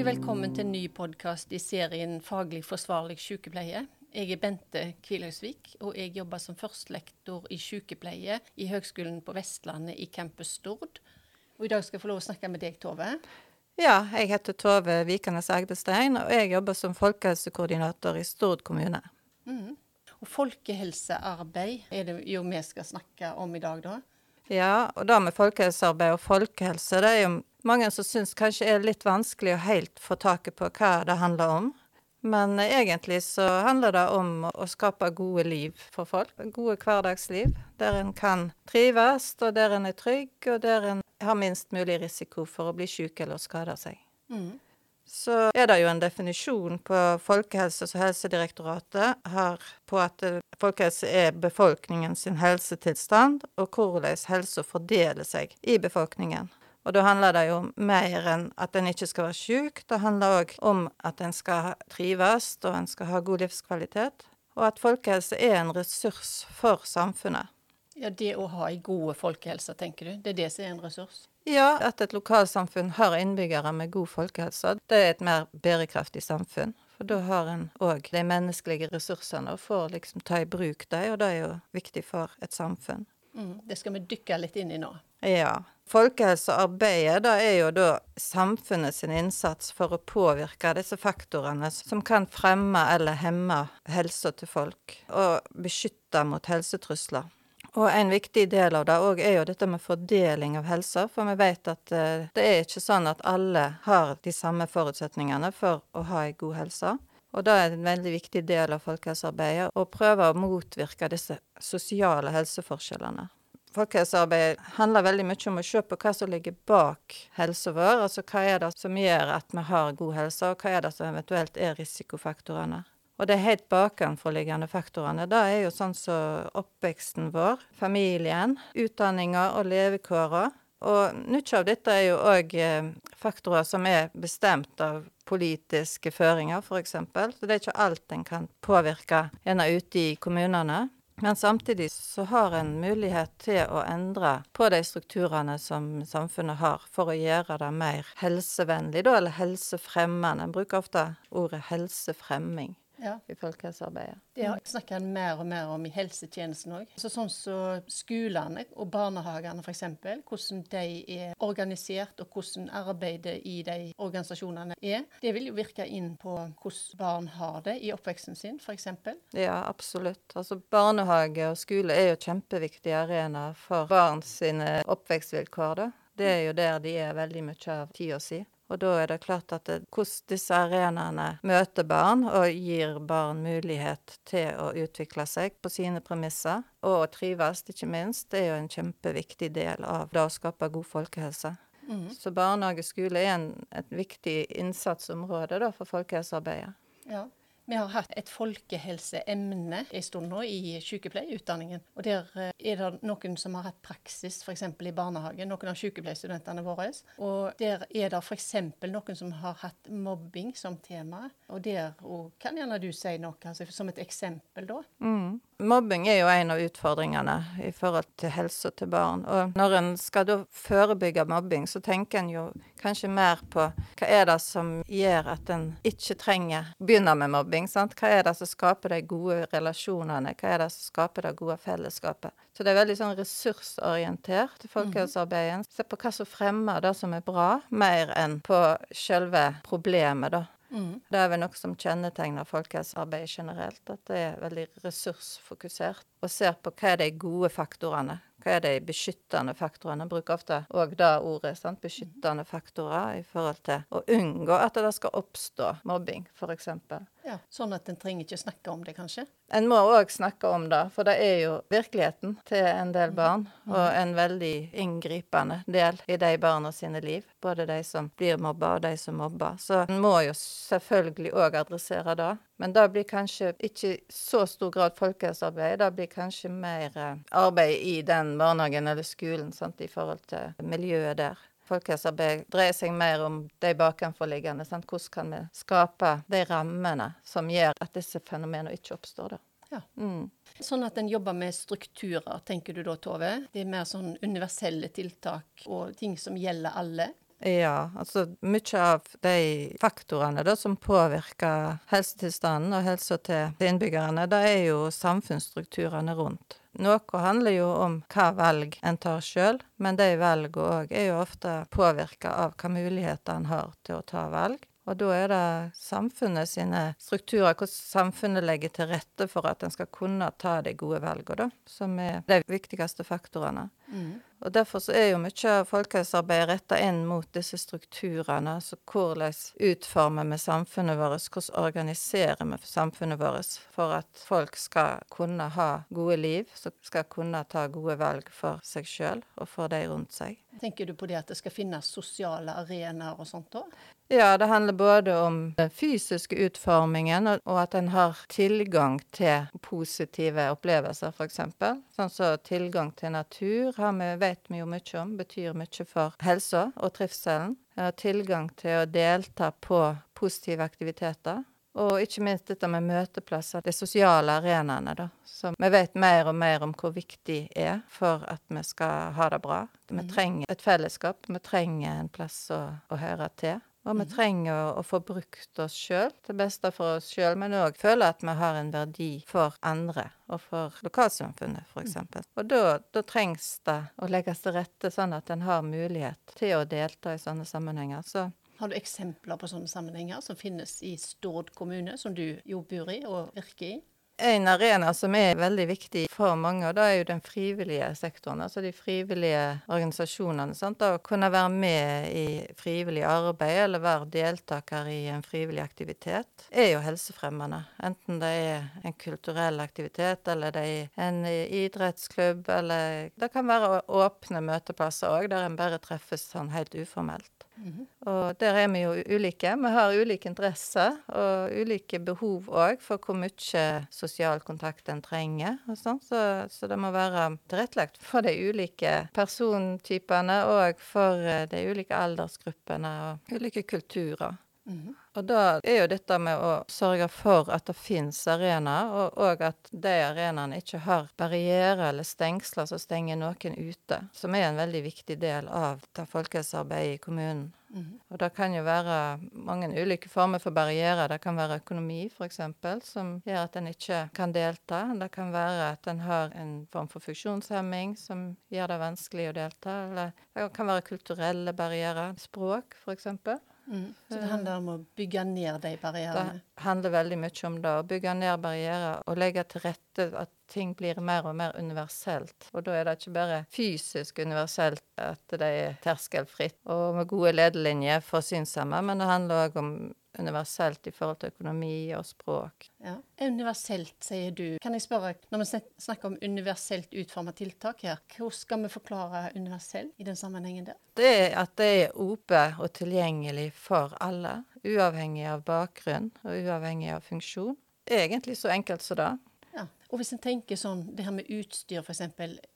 Hjertelig velkommen til en ny podkast i serien Faglig forsvarlig sykepleie. Jeg er Bente Kvilhausvik, og jeg jobber som førstelektor i sykepleie i Høgskolen på Vestlandet i campus Stord. Og I dag skal jeg få lov å snakke med deg, Tove. Ja, jeg heter Tove Vikanes Agdestein, og jeg jobber som folkehelsekoordinator i Stord kommune. Mm. Og folkehelsearbeid er det jo vi skal snakke om i dag, da. Ja, og det med folkehelsearbeid og folkehelse, det er jo mange som syns kanskje er litt vanskelig å helt få taket på hva det handler om. Men egentlig så handler det om å skape gode liv for folk. Gode hverdagsliv. Der en kan trives, og der en er trygg, og der en har minst mulig risiko for å bli syk eller skade seg. Mm så er det jo en definisjon på Folkehelse som Helsedirektoratet har på at folkehelse er befolkningen sin helsetilstand, og hvordan helsa fordeler seg i befolkningen. Og da handler det jo mer enn at en ikke skal være syk. Det handler òg om at en skal trives, og en skal ha god livskvalitet. Og at folkehelse er en ressurs for samfunnet. Ja, Det å ha ei god folkehelse, tenker du, det er det som er en ressurs? Ja, at et lokalsamfunn har innbyggere med god folkehelse, det er et mer bærekraftig samfunn. For da har en òg de menneskelige ressursene og får liksom ta i bruk dem, og det er jo viktig for et samfunn. Mm, det skal vi dykke litt inn i nå. Ja. Folkehelsearbeidet da er jo da samfunnet sin innsats for å påvirke disse faktorene som kan fremme eller hemme helsa til folk, og beskytte mot helsetrusler. Og en viktig del av det òg er jo dette med fordeling av helsa, for vi vet at uh, det er ikke sånn at alle har de samme forutsetningene for å ha ei god helse. Og det er en veldig viktig del av folkehelsearbeidet å prøve å motvirke disse sosiale helseforskjellene. Folkehelsearbeid handler veldig mye om å se på hva som ligger bak helsa vår. Altså hva er det som gjør at vi har god helse, og hva er det som eventuelt er risikofaktorene. Og de helt bakenforliggende faktorene, det er jo sånn som så oppveksten vår, familien, utdanninga og levekåra. Og mye av dette er jo òg eh, faktorer som er bestemt av politiske føringer, f.eks. Så det er ikke alt en kan påvirke gjerne ute i kommunene. Men samtidig så har en mulighet til å endre på de strukturene som samfunnet har, for å gjøre det mer helsevennlig, da, eller helsefremmende. En bruker ofte ordet helsefremming ja. i folkehelsearbeidet. Det har snakker en mer og mer om i helsetjenesten òg. Så sånn som så skolene og barnehagene f.eks., hvordan de er organisert og hvordan arbeidet i de organisasjonene er, det vil jo virke inn på hvordan barn har det i oppveksten sin f.eks. Ja, absolutt. Altså barnehage og skole er jo kjempeviktige arenaer for barns oppvekstvilkår, da. Det er jo der de er veldig mye av tida si. Og da er det klart at det, hvordan disse arenaene møter barn og gir barn mulighet til å utvikle seg på sine premisser, og trives, ikke minst, det er jo en kjempeviktig del av det å skape god folkehelse. Mm. Så barnehage og skole er en, et viktig innsatsområde da, for folkehelsearbeidet. Ja. Vi har hatt et folkehelseemne en stund nå i sykepleierutdanningen. Og der eh, er det noen som har hatt praksis f.eks. i barnehage, noen av sykepleierstudentene våre. Og der er det f.eks. noen som har hatt mobbing som tema. Og der òg kan gjerne du si noe, altså, som et eksempel, da. Mm. Mobbing er jo en av utfordringene i forhold til helse til barn. Og når en skal da forebygge mobbing, så tenker en jo kanskje mer på hva er det som gjør at en ikke trenger begynne med mobbing. sant? Hva er det som skaper de gode relasjonene? Hva er det som skaper det gode fellesskapet? Så det er veldig sånn ressursorientert, folkehelsearbeidet. Se på hva som fremmer det som er bra, mer enn på selve problemet, da. Mm. Det er vel noe som kjennetegner folkehelsearbeidet generelt, at det er veldig ressursfokusert. Og ser på hva er de gode faktorene, hva er de beskyttende faktorene? Jeg bruker ofte òg det ordet. Sant? Beskyttende faktorer i forhold til å unngå at det skal oppstå mobbing, f.eks. Ja, Sånn at en trenger ikke snakke om det, kanskje? En må òg snakke om det, for det er jo virkeligheten til en del barn. Mm. Og en veldig inngripende del i de barna sine liv. Både de som blir mobba, og de som mobber. Så en må jo selvfølgelig òg adressere det. Men det blir kanskje ikke så stor grad folkehelsearbeid. Det blir kanskje mer eh, arbeid i den barnehagen eller skolen sant, i forhold til miljøet der. Folkehelsearbeid dreier seg mer om de bakenforliggende. Sant? Hvordan kan vi skape de rammene som gjør at disse fenomenene ikke oppstår? da. Ja. Mm. Sånn at en jobber med strukturer, tenker du da, Tove? Det er mer sånn universelle tiltak og ting som gjelder alle? Ja, altså mye av de faktorene da som påvirker helsetilstanden og helsa til innbyggerne, det er jo samfunnsstrukturene rundt. Noe handler jo om hva valg en tar sjøl, men de valgene òg er jo ofte påvirka av hva muligheter en har til å ta valg. Og da er det samfunnet sine strukturer, hvordan samfunnet legger til rette for at en skal kunne ta de gode valgene, da, som er de viktigste faktorene. Mm. Og Derfor så er jo mye av folkehelsearbeidet retta inn mot disse strukturene. Altså hvordan utformer vi samfunnet vårt, hvordan organiserer vi samfunnet vårt for at folk skal kunne ha gode liv, skal kunne ta gode valg for seg sjøl og for de rundt seg. Tenker du på det at det skal finnes sosiale arenaer og sånt òg? Ja, det handler både om den fysiske utformingen, og at en har tilgang til positive opplevelser, f.eks. Sånn som så tilgang til natur har vi, vet vi jo mye om, betyr mye for helsa og trivselen. Tilgang til å delta på positive aktiviteter. Og ikke minst dette med møteplasser, de sosiale arenaene, da. Som vi vet mer og mer om hvor viktig er for at vi skal ha det bra. Vi mm. trenger et fellesskap, vi trenger en plass å, å høre til. Og vi mhm. trenger å, få brukt oss sjøl til beste for oss sjøl, men òg føle at vi har en verdi for andre og for lokalsamfunnet, f.eks. Mm. Og da, da, trengs det å legges til rette sånn at en har mulighet til å delta i sånne sammenhenger. Så har du eksempler på sånne sammenhenger som finnes i Stord kommune, som du jo bor i og virker i? En arena som er veldig viktig for mange, og det er jo den frivillige sektoren. Altså de frivillige organisasjonene. Sant? Å kunne være med i frivillig arbeid eller være deltaker i en frivillig aktivitet er jo helsefremmende. Enten det er en kulturell aktivitet, eller det er en idrettsklubb, eller Det kan være åpne møteplasser òg, der en bare treffes sånn helt uformelt. -hmm. Og der er vi jo ulike. Vi har ulike interesser og ulike behov òg for hvor mye sosial kontakt en trenger. og sånn. Så, så, det må være tilrettelagt for de ulike persontypene og for eh, de ulike aldersgruppene og ulike kulturer. Mm. Og da er jo dette med å sørge for at det finnes arenaer, og, og, at de arenaene ikke har barrierer eller stengsler som stenger noen ute, som er en veldig viktig del av det folkehelsearbeidet i kommunen. Mm. Og det kan jo være mange ulike former for barrierer. Det kan være økonomi, f.eks., som gjør at en ikke kan delta. Det kan være at en har en form for funksjonshemming som gjør det vanskelig å delta. Eller det kan være kulturelle barrierer. Språk, f.eks. Mm. Så det handler om å bygge ned de barrierene? Det handler veldig mye om det. Å bygge ned barrierer og legge til rette at ting blir mer og mer universelt. Og da er det ikke bare fysisk universelt at det er terskelfritt og med gode ledelinjer for synshemmede, men det handler òg om universelt i forhold til økonomi og språk. Ja, Universelt, sier du. Kan jeg spørre, når vi snakker om universelt utforma tiltak her, hvordan skal vi forklare universell i den sammenhengen der? Det er at det er åpent og tilgjengelig for alle, uavhengig av bakgrunn og uavhengig av funksjon. Egentlig så enkelt som det. Og hvis en tenker sånn, det her med utstyr f.eks.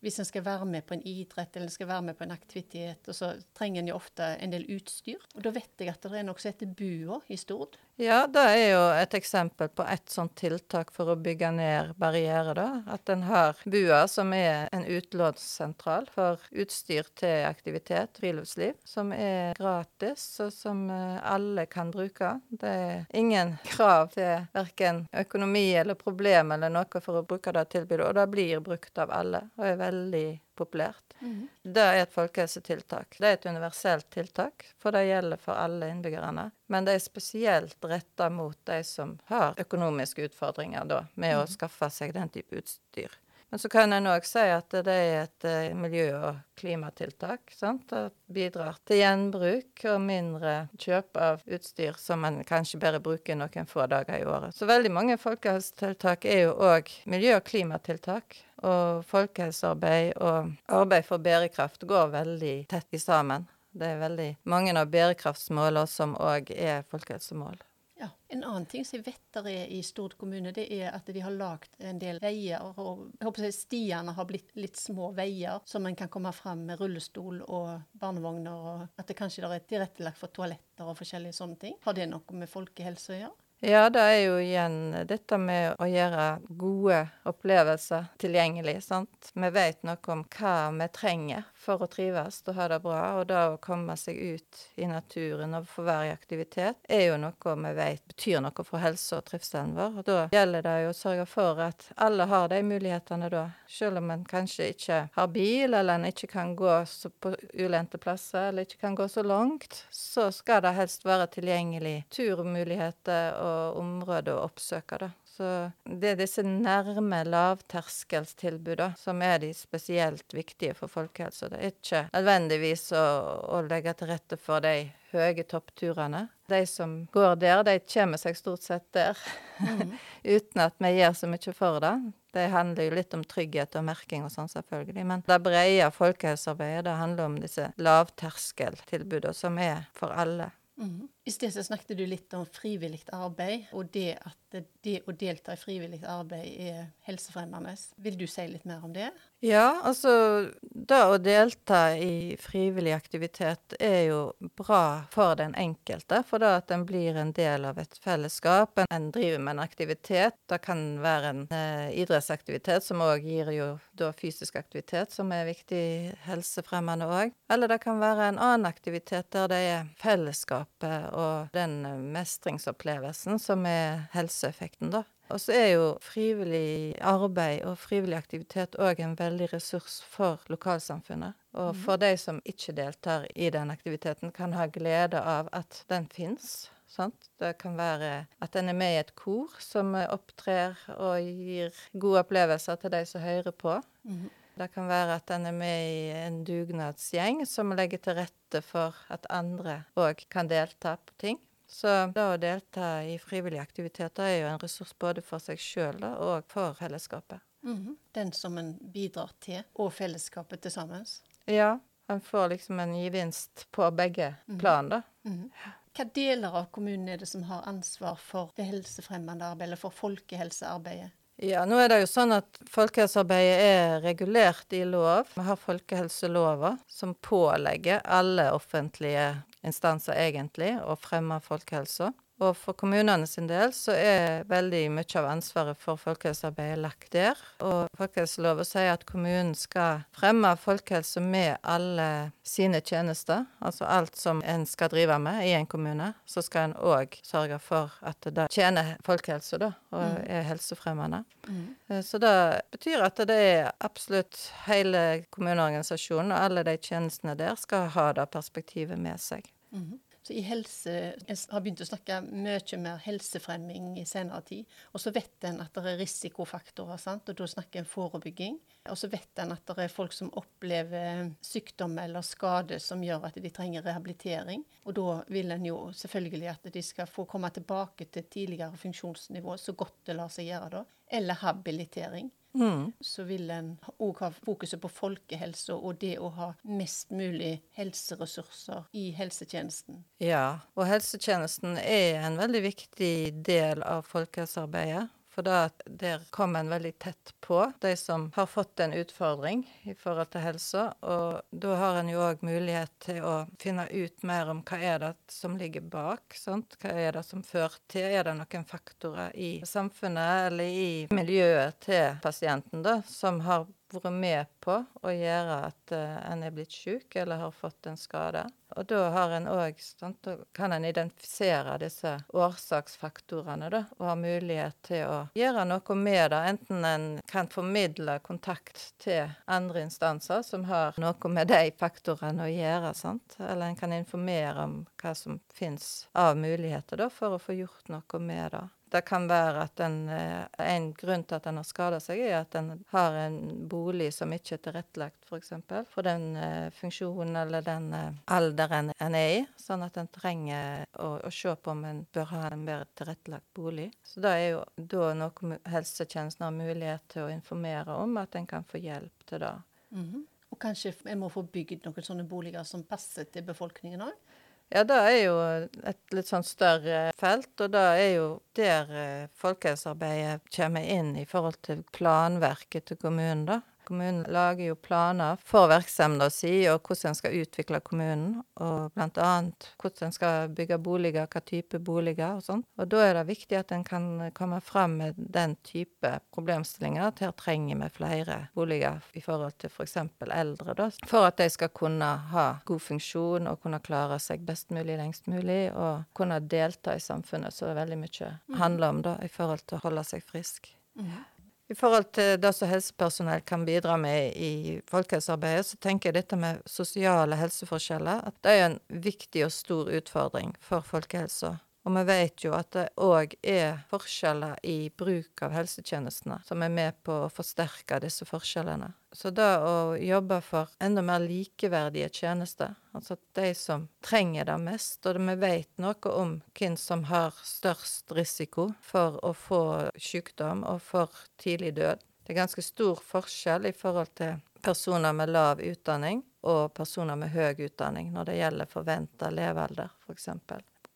Hvis en skal være med på en idrett eller skal være med på en aktivitet, og så trenger en jo ofte en del utstyr. Og da vet jeg at det er noe som heter BUA i Stord. Ja, det er jo et eksempel på et sånt tiltak for å bygge ned barrierer, da. At en har BUA, som er en utlånssentral for utstyr til aktivitet, friluftsliv, som er gratis, og som eh, alle kan bruke. Det er ingen krav til verken økonomi eller problem eller noe for å bruke det tilbudet, og det blir brukt av alle, og er veldig populært. Mm. Det er et folkehelsetiltak. Det er et universelt tiltak, for det gjelder for alle innbyggerne. Men det er spesielt retta mot de som har økonomiske utfordringer da, med mm. å skaffe seg den type utstyr. Men så kan en òg si at det er et uh, miljø- og klimatiltak. sant? Det bidrar til gjenbruk og mindre kjøp av utstyr som en kanskje bare bruker noen få dager i året. Så veldig mange folkehelsetiltak er jo òg miljø- og klimatiltak. Og folkehelsearbeid og arbeid for bærekraft går veldig tett i sammen. Det er veldig mange av bærekraftsmålene som òg er folkehelsemål. Ja, En annen ting som jeg vet der er i Stord kommune, det er at de har lagd en del veier. og jeg håper Stiene har blitt litt små veier, som en kan komme fram med rullestol og barnevogner. og At det kanskje er tilrettelagt for toaletter og forskjellige sånne ting. Har det noe med folkehelse å gjøre? Ja, det er jo igjen dette med å gjøre gode opplevelser tilgjengelig, sant. Vi vet noe om hva vi trenger for å trives og ha det bra, og det å komme seg ut i naturen og få være i aktivitet er jo noe vi vet betyr noe for helsa og trivselen vår. Og da gjelder det jo å sørge for at alle har de mulighetene da, selv om en kanskje ikke har bil, eller en ikke kan gå på ulendte plasser, eller ikke kan gå så langt, så skal det helst være tilgjengelig turmuligheter og områder å oppsøke, da. Så det er disse nærme lavterskeltilbudene som er de spesielt viktige for folkehelsa. Det er ikke nødvendigvis å, å legge til rette for de høye toppturene. De som går der, de kommer seg stort sett der. Mm. Uten at vi gjør så mye for det. Det handler jo litt om trygghet og merking og sånn, selvfølgelig. Men det brede folkehelsearbeidet, det handler om disse lavterskeltilbudene som er for alle. Mm. I sted så snakket du litt om frivillig arbeid, og det at det å delta i frivillig arbeid er helsefremmende. Vil du si litt mer om det? Ja, altså det å delta i frivillig aktivitet er jo bra for den enkelte. For da at en blir en del av et fellesskap. En driver med en aktivitet. Det kan være en eh, idrettsaktivitet som òg gir jo da fysisk aktivitet, som er viktig helsefremmende òg. Eller det kan være en annen aktivitet der det er fellesskapet og den mestringsopplevelsen som er helseeffekten, da. Og så er jo frivillig arbeid og frivillig aktivitet òg en veldig ressurs for lokalsamfunnet. Og mhm. for de som ikke deltar i den aktiviteten, kan ha glede av at den fins. Sant? Det kan være at en er med i et kor som opptrer og gir gode opplevelser til de som hører på. Mm. Det kan være at en er med i en dugnadsgjeng som legger til rette for at andre òg kan delta på ting. Så det å delta i frivillige aktiviteter er jo en ressurs både for seg sjøl og for fellesskapet. Mm -hmm. Den som en bidrar til, og fellesskapet til sammen? Ja. En får liksom en gevinst på begge mm -hmm. plan, da. Mm -hmm. Hva deler av kommunen er det som har ansvar for det helsefremmende arbeidet, eller for folkehelsearbeidet? Ja, nå er det jo sånn at folkehelsearbeidet er regulert i lov. Vi har folkehelselova som pålegger alle offentlige instanser egentlig å fremme folkehelsa. Og for kommunene sin del så er veldig mye av ansvaret for folkehelsearbeidet lagt der. Og folkehelseloven sier at kommunen skal fremme folkehelse med alle sine tjenester. Altså alt som en skal drive med i en kommune. Så skal en òg sørge for at det tjener folkehelse, da, og mm. er helsefremmende. Mm. Eh, så det betyr at det er absolutt hele kommuneorganisasjonen og alle de tjenestene der skal ha det perspektivet med seg. Mm. Så i helse, Jeg har begynt å snakke mye mer helsefremming i senere tid. Og så vet en at det er risikofaktorer, sant? og da snakker en forebygging. Og så vet en at det er folk som opplever sykdom eller skade som gjør at de trenger rehabilitering. Og da vil en jo selvfølgelig at de skal få komme tilbake til tidligere funksjonsnivå så godt det lar seg gjøre da. Eller habilitering. Mm. Så vil en òg ha fokuset på folkehelse og det å ha mest mulig helseressurser i helsetjenesten. Ja, og helsetjenesten er en veldig viktig del av folkehelsearbeidet. For da der kom en veldig tett på de som har fått en utfordring i forhold til helsa. Og da har en jo òg mulighet til å finne ut mer om hva er det som ligger bak. Sant? Hva er det som fører til? Er det noen faktorer i samfunnet eller i miljøet til pasienten da, som har vært med på å gjøre at uh, en er blitt syk eller har fått en skade. Og da har en òg kan en identifisere disse årsaksfaktorene da, og ha mulighet til å gjøre noe med det. Enten en kan formidle kontakt til andre instanser som har noe med de faktorene å gjøre, sant? eller en kan informere om hva som finnes av muligheter da, for å få gjort noe med det. Det kan være at en, eh, en grunn til at en har skada seg, er at en har en bolig som ikke er tilrettelagt, f.eks. For, eksempel, for den uh, funksjonen eller den uh, alderen en er i. Sånn at en trenger å, å, se på om en bør ha en mer tilrettelagt bolig. Så det er jo da noe helsetjenesten har mulighet til å informere om, at en kan få hjelp til det. Mm -hmm. Og kanskje en må få bygd noen sånne boliger som passer til befolkningen òg? Ja, det er jo et litt sånn større felt, og det er jo der eh, folkehelsearbeidet kommer inn i forhold til planverket til kommunen, da. Kommunen lager jo planer for virksomheten si, og hvordan en skal utvikle kommunen. Og annet hvordan en skal bygge boliger, hva type boliger og sånn. Og da er det viktig at en kan komme fram med den type problemstillinger. At her trenger vi flere boliger i forhold til f.eks. For eldre, da. For at de skal kunne ha god funksjon og kunne klare seg best mulig lengst mulig, og kunne delta i samfunnet, så det veldig mye handler om da, i forhold til å holde seg frisk. Mm. I forhold til det som helsepersonell kan bidra med i folkehelsearbeidet, så tenker jeg dette med sosiale helseforskjeller at det er en viktig og stor utfordring for folkehelsa. Og vi vet jo at det òg er forskjeller i bruk av helsetjenestene som er med på å forsterke disse forskjellene. Så det å jobbe for enda mer likeverdige tjenester, altså de som trenger det mest, og vi vet noe om hvem som har størst risiko for å få sykdom og for tidlig død. Det er ganske stor forskjell i forhold til personer med lav utdanning og personer med høy utdanning når det gjelder forventa levealder, f.eks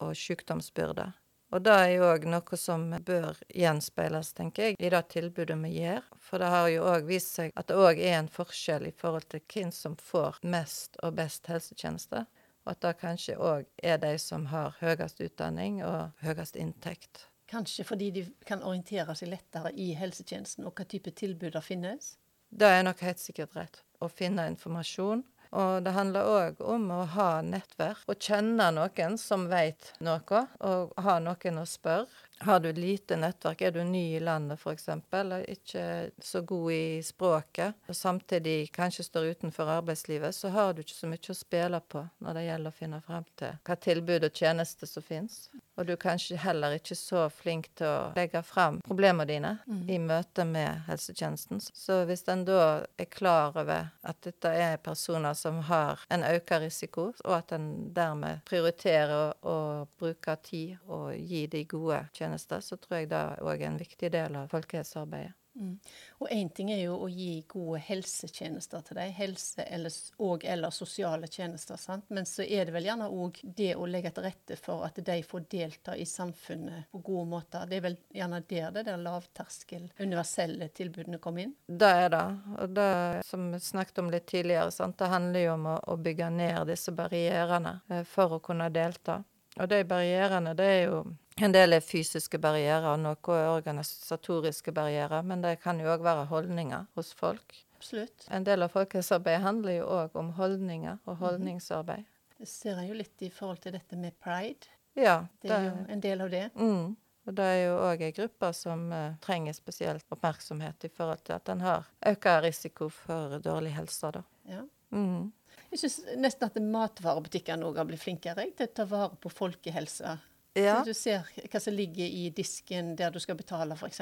og sykdomsbyrde. Og det er jo òg noe som bør gjenspeiles, tenker jeg, i det tilbudet vi gjør. For det har jo òg vist seg at det òg er en forskjell i forhold til hvem som får mest og best helsetjenester. Og at det kanskje òg er de som har høyest utdanning og høyest inntekt. Kanskje fordi de kan orientere seg lettere i helsetjenesten og hva type tilbud det finnes? Det er nok helt sikkert rett. Å finne informasjon og det handler òg om å ha nettverk og kjenne noen som veit noe, og ha noen å spørre. Har du lite nettverk, er du ny i landet f.eks., eller ikke så god i språket, og samtidig kanskje står utenfor arbeidslivet, så har du ikke så mye å spille på når det gjelder å finne frem til hva tilbud og tjenester som finnes. Og du er kanskje heller ikke så flink til å legge frem problemene dine mm. i møte med helsetjenesten. Så hvis en da er klar over at dette er personer som har en økt risiko, og at en dermed prioriterer å bruke tid og gi de gode tjenester, så tror jeg det òg er en viktig del av folkehelsearbeidet. Mm. Og én ting er jo å gi gode helsetjenester til dem, helse- eller, og eller sosiale tjenester. sant? Men så er det vel gjerne òg det å legge til rette for at de får delta i samfunnet på gode måter. Det er vel gjerne der det der lavterskel, universelle tilbudene kommer inn? Det er det. Og det som vi snakket om litt tidligere, sant? det handler jo om å, å bygge ned disse barrierene eh, for å kunne delta. Og de barrierene, det er jo en del er fysiske barrierer, noe er organisatoriske barrierer, men det kan jo òg være holdninger hos folk. Absolutt. En del av folkehelsearbeidet handler jo òg om holdninger og mhm. holdningsarbeid. Det ser en jo litt i forhold til dette med pride. Ja. Det er jo en del av det. Mm. Og det er jo òg ei gruppe som uh, trenger spesielt oppmerksomhet i forhold til at en har økt risiko for dårlig helse, da. Ja. Mm. Jeg syns nesten at matvarebutikkene òg har blitt flinkere til å ta vare på folkehelsa ja. Så du ser hva som ligger i disken der du skal betale, f.eks.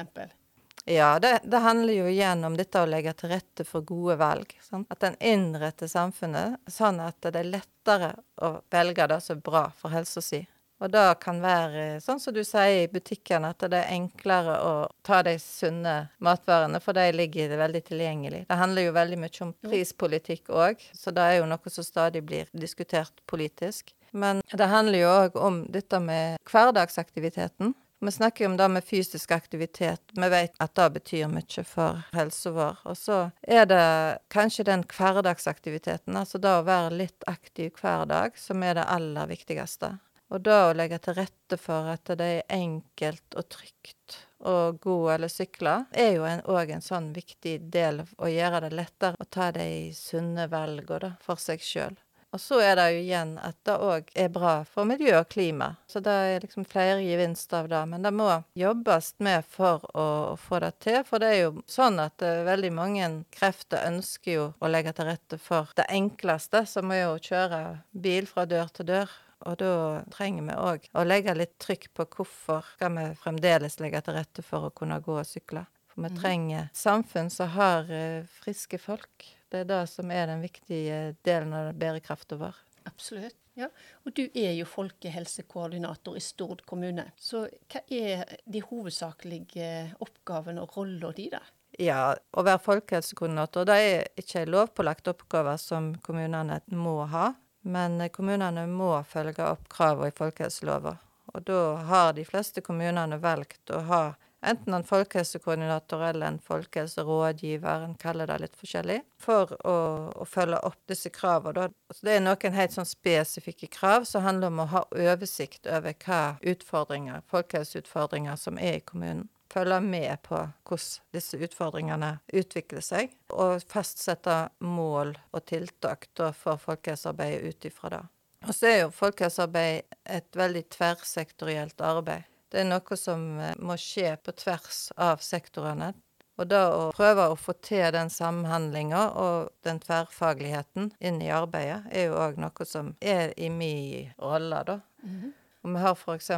Ja, det, det, handler jo igjen om dette å legge til rette for gode valg. Sant? At en innretter samfunnet sånn at det er lettere å velge det som er bra for helsa si. Og det kan være sånn som du sier i butikken, at det er enklere å ta de sunne matvarene, for de ligger veldig tilgjengelig. Det handler jo veldig mye om prispolitikk òg, så det er jo noe som stadig blir diskutert politisk. Men det handler jo òg om dette med hverdagsaktiviteten. Vi snakker jo om det med fysisk aktivitet. Vi vet at det betyr mye for helsa vår. Og så er det kanskje den hverdagsaktiviteten, altså det å være litt aktiv hver dag, som er det aller viktigste. Og da å legge til rette for at det er enkelt og trygt å gå eller sykle, er jo òg en, en, sånn viktig del å gjøre det lettere å ta de sunne valgene for seg sjøl. Og så er det jo igjen at det òg er bra for miljø og klima. Så det er liksom flere gevinster av det. Men det må jobbes med for å, å få det til. For det er jo sånn at uh, veldig mange krefter ønsker jo å legge til rette for det enkleste, som er å kjøre bil fra dør til dør. Og da trenger vi òg å legge litt trykk på hvorfor skal vi fremdeles legge til rette for å kunne gå og sykle. For vi mhm. trenger samfunn som har uh, friske folk. Det er det som er den viktige delen av bærekraften vår. Absolutt. Ja, og Du er jo folkehelsekoordinator i Stord kommune. Så hva er de hovedsakelige oppgavene og rolla di da? Ja, å være folkehelsekoordinator det er ikke en lovpålagt oppgave som kommunene må ha. Men kommunene må følge opp kravene i folkehelseloven. Og da har de fleste kommunene valgt å ha enten en folkehelsekoordinator eller en folkehelserådgiver, en kaller det litt forskjellig, for å, å følge opp disse kravene. Det er noen helt sånn spesifikke krav som handler om å ha oversikt over hva utfordringer, folkehelseutfordringer som er i kommunen. Følge med på hvordan disse utfordringene utvikler seg, og fastsette mål og tiltak for folkehelsearbeidet ut ifra det. Og så er jo folkehelsearbeid et veldig tverrsektorielt arbeid. Det er noe som eh, må skje på tvers av sektorene. Og da å prøve å få til den samhandlinga og den tverrfagligheten inn i arbeidet, er jo òg noe som er i min rolle, da. Mm -hmm. Og vi har f.eks.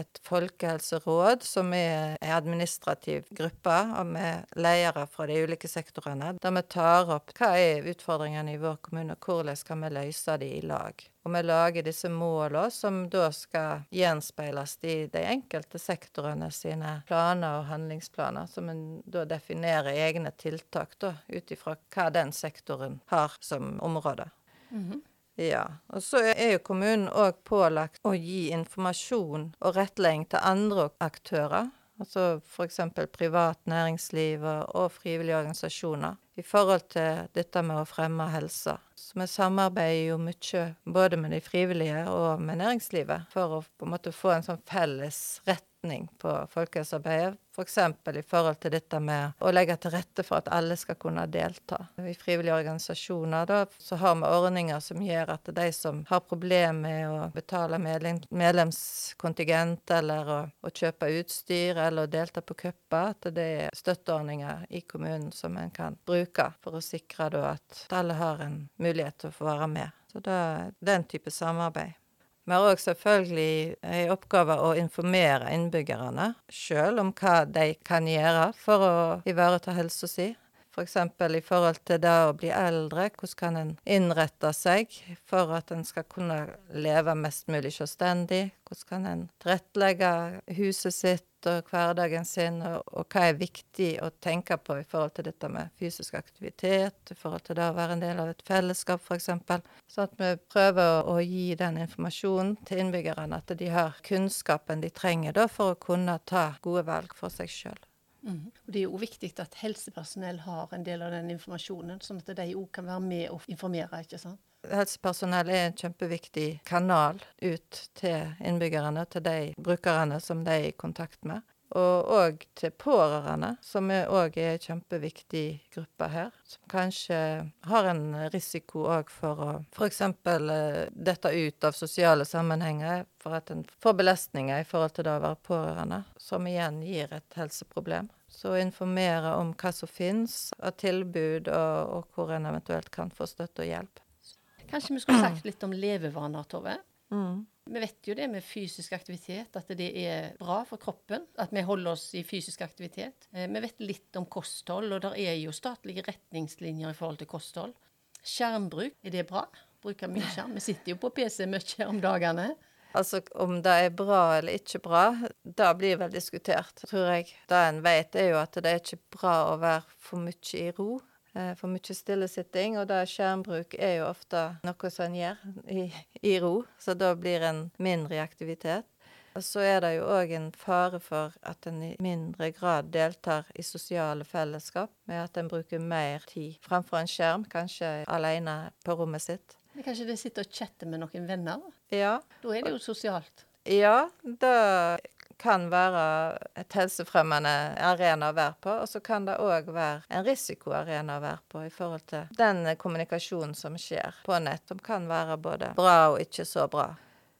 et folkehelseråd, som er en administrativ gruppe med ledere fra de ulike sektorene, der vi tar opp hva er utfordringene i vår kommune, og hvordan skal vi løse de i lag. Og vi lager disse målene som da skal gjenspeiles i de enkelte sektorene sine planer og handlingsplaner, som en da definerer egne tiltak ut ifra hva den sektoren har som område. Mm -hmm. Ja. Og så er jo kommunen òg pålagt å gi informasjon og rettledning til andre aktører. Altså f.eks. privat næringsliv og frivillige organisasjoner i forhold til dette med å fremme helse. Så vi samarbeider jo mye både med de frivillige og med næringslivet for å på en måte få en sånn felles rett retning på folkehelsearbeidet. F.eks. For i forhold til dette med å legge til rette for at alle skal kunne delta. I frivillige organisasjoner da, så har vi ordninger som gjør at de som har problemer med å betale medlem, medlemskontingent eller å, å, kjøpe utstyr eller å delta på cuper, at det er støtteordninger i kommunen som en kan bruke for å sikre da at alle har en mulighet til å få være med. Så det er den type samarbeid. Vi har òg selvfølgelig en oppgave å informere innbyggerne sjøl om hva de kan gjøre for å ivareta helsa si. F.eks. For i forhold til det å bli eldre, hvordan kan en innrette seg for at en skal kunne leve mest mulig selvstendig? Hvordan kan en tilrettelegge huset sitt og hverdagen sin, og, og, hva er viktig å tenke på i forhold til dette med fysisk aktivitet, i forhold til det å være en del av et fellesskap, f.eks. Sånn at vi prøver å, gi den informasjonen til innbyggerne, at de har kunnskapen de trenger da, for å kunne ta gode valg for seg sjøl. Mm. Og Det er jo viktig at helsepersonell har en del av den informasjonen, sånn at de òg kan være med og informere. ikke sant? Helsepersonell er en kjempeviktig kanal ut til innbyggerne, til de brukerne som de er i kontakt med. Og òg til pårørende, som òg er en kjempeviktig gruppe her. Som kanskje har en risiko òg for å f.eks. Eh, dette ut av sosiale sammenhenger, for at en får belastninger i forhold til det å være pårørende, som igjen gir et helseproblem. Så informere om hva som finnes av tilbud, og, og hvor en eventuelt kan få støtte og hjelp. Kanskje vi skulle sagt litt om levevaner, Tove? Mm. Vi vet jo det med fysisk aktivitet, at det er bra for kroppen. At vi holder oss i fysisk aktivitet. Eh, vi vet litt om kosthold, og der er jo statlige retningslinjer i forhold til kosthold. Skjermbruk, er det bra? Bruker mye skjerm. Vi sitter jo på PC mye om dagene. Altså om det er bra eller ikke bra, det blir vel diskutert, tror jeg. Det en vet, er jo at det er ikke bra å være for mye i ro. Eh, for mye stillesitting, og da skjermbruk er jo ofte noe som en gjør i, i, ro, så da blir en mindre i aktivitet. Og så er det jo òg en fare for at en i mindre grad deltar i sosiale fellesskap, med at en bruker mer tid framfor en skjerm, kanskje alene på rommet sitt. Men kanskje de sitter og chatter med noen venner? Ja. Da er det jo sosialt. Ja, da kan være et helsefremmende arena å være på, og så kan det òg være en risikoarena å være på i forhold til den kommunikasjonen som skjer på nett, som kan være både bra og ikke så bra.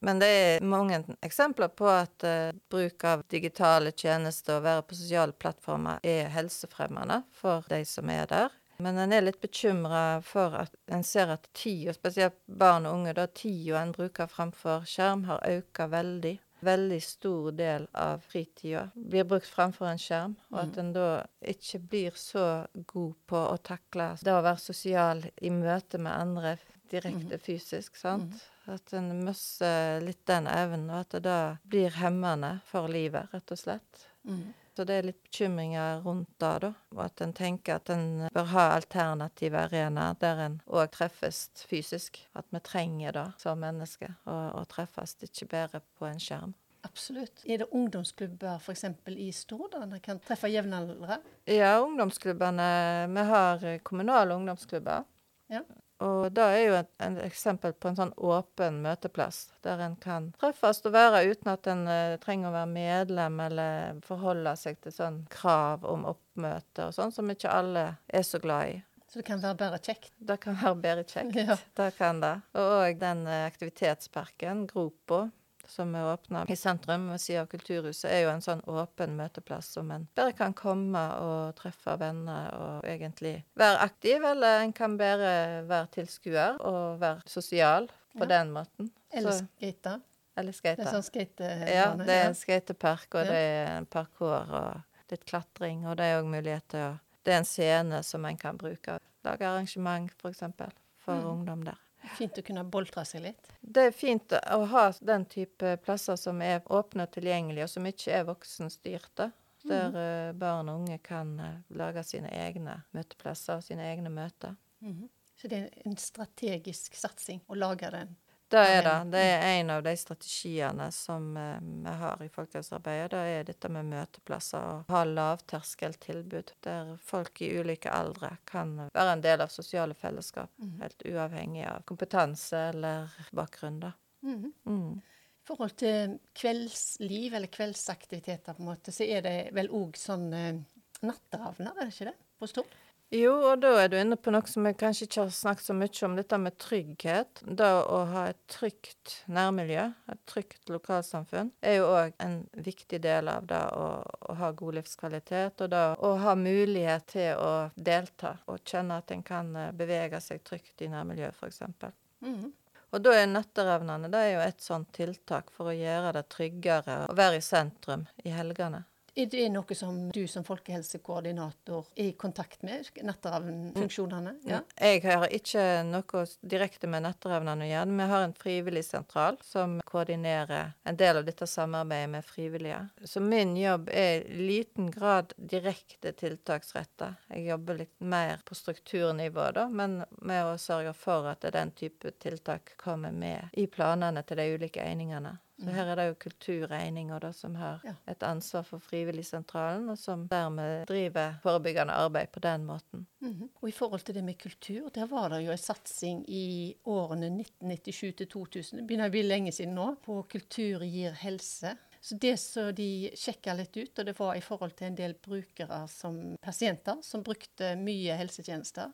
Men det er mange eksempler på at uh, bruk av digitale tjenester og være på sosiale plattformer er helsefremmende for de som er der. Men en er litt bekymra for at en ser at tid, og spesielt barn og unge, da tida en bruker framfor skjerm, har økt veldig veldig stor del av fritida blir brukt framfor en skjerm, og at mm. en da ikke blir så god på å takle det å være sosial i møte med andre direkte mm. fysisk, sant. Mm. At en mister litt den evnen, og at det da blir hemmende for livet, rett og slett. Så det er litt bekymringer rundt det, da. Og at en tenker at en bør ha alternative arenaer der en òg treffes fysisk. At vi trenger det som mennesker, å treffes, ikke bare på en skjerm. Absolutt. Er det ungdomsklubber f.eks. i Stord der kan treffe jevnaldrende? Ja, ungdomsklubbene Vi har kommunale ungdomsklubber. Ja. Og det er jo et, et eksempel på en sånn åpen møteplass, der en kan treffes og være uten at en uh, trenger å være medlem eller forholde seg til sånn krav om oppmøte og sånn, som ikke alle er så glad i. Så det kan være bare kjekt? Det kan være bedre kjekt. Ja. Det kan det. Og den eh, aktivitetsparken, Gropo, som er åpna i sentrum ved siden av Kulturhuset, er jo en sånn åpen møteplass som en bare kan komme og treffe venner og egentlig være aktiv, eller en kan bare være tilskuer og være sosial på Ja. den måten. Eller skate? eller Det er sånn skatebane? Ja, det er en skatepark, og Ja. det er en parkour og litt klatring, og det er òg mulighet til å Det er en scene som en kan bruke. Lage arrangement, f.eks. For, for Mm. ungdom der. Fint å kunne boltre seg litt. Det er fint å ha den type plasser som er åpne og tilgjengelige, og som ikke er voksenstyrte. Der mm. barn og unge kan eh, lage sine egne møteplasser og sine egne møter. Mhm. Så det er en strategisk satsing å lage den. Det er det. Det er en av de strategiene som eh, vi har i folkehelsearbeidet. Det er dette med møteplasser og ha lavterskeltilbud der folk i ulike aldre kan være en del av sosiale fellesskap. Mhm. Helt uavhengig av kompetanse eller bakgrunn, da. Mhm. Mm. I forhold til kveldsliv eller kveldsaktiviteter, på en måte, så er det vel òg sånn eh, natteravner, er det ikke det? På Stord? Jo, og da er du inne på noe som jeg kanskje ikke har snakket så mye om, dette med trygghet. Det å ha et trygt nærmiljø, et trygt lokalsamfunn, er jo òg en viktig del av det å, å ha god livskvalitet. Og det å ha mulighet til å delta og kjenne at en kan eh, bevege seg trygt i nærmiljøet, f.eks. Mhm. Og da er Natteravnene det er jo et sånt tiltak for å gjøre det tryggere å være i sentrum i helgene. Er det noe som du som folkehelsekoordinator er i kontakt med? Natteravnfunksjonene? Ja. Jeg har ikke noe direkte med Natteravnene å gjøre. Vi har en frivilligsentral som koordinerer en del av dette samarbeidet med frivillige. Så min jobb er i liten grad direkte tiltaksretta. Jeg jobber litt mer på strukturnivå, da, men med å sørge for at den type tiltak kommer med i planene til de ulike einingene. Så her er det jo kulturregninger da, som har Ja. et ansvar for Frivilligsentralen, og som dermed driver forebyggende arbeid på den måten. Mhm. Og i forhold til det med kultur, der var det jo en satsing i årene 1997 til 2000, det begynner å bli lenge siden nå, på Kultur gir helse. Så det som de sjekka litt ut, og det var i forhold til en del brukere som pasienter som brukte mye helsetjenester.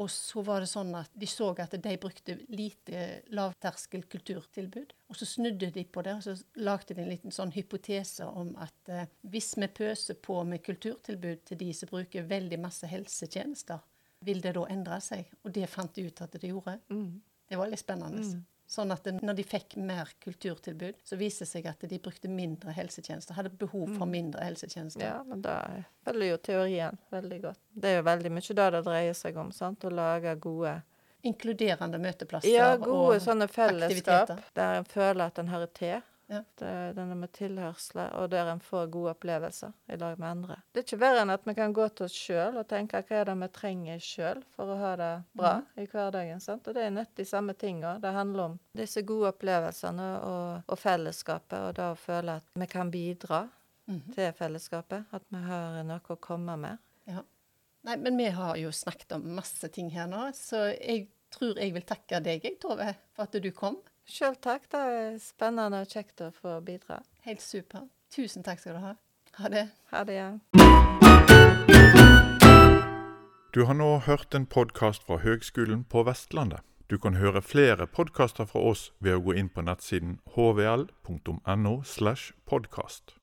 Og så var det sånn at de så at de brukte lite lavterskel kulturtilbud. Og så snudde de på det, og så lagde de en liten sånn hypotese om at eh, hvis vi pøser på med kulturtilbud til de som bruker veldig masse helsetjenester, vil det da endre seg? Og det fant de ut at det gjorde. Det var litt spennende. Sånn at når de fikk mer kulturtilbud, så viste det seg at de brukte mindre helsetjenester. Hadde behov for mindre helsetjenester. Ja, men da følger jo teorien veldig godt. Det er jo veldig mye det det dreier seg om, sant? Å lage gode Inkluderende møteplasser Ja, gode og sånne fellesskap der en føler at en hører til. Ja. Det, denne med tilhørsle, og der en får gode opplevelser i lag med andre. Det er ikke verre enn at vi kan gå til oss sjøl og tenke hva er det vi trenger sjøl for å ha det bra i hverdagen. sant? Og det er nødt de samme tinga. Det handler om disse gode opplevelsene og, og fellesskapet, og det å føle at vi kan bidra mm. til fellesskapet. At vi har noe å komme med. Ja. Nei, men vi har jo snakket om masse ting her nå, så jeg tror jeg vil takke deg, Tove, for at du kom. Sjøl takk. Det er spennende og kjekt å få bidra. Helt super. Tusen takk skal du ha. Ha det. Ha det ja. Du har nå hørt en podkast fra Høgskolen på Vestlandet. Du kan høre flere podkaster fra oss ved å gå inn på nettsiden hvl.no. slash podkast.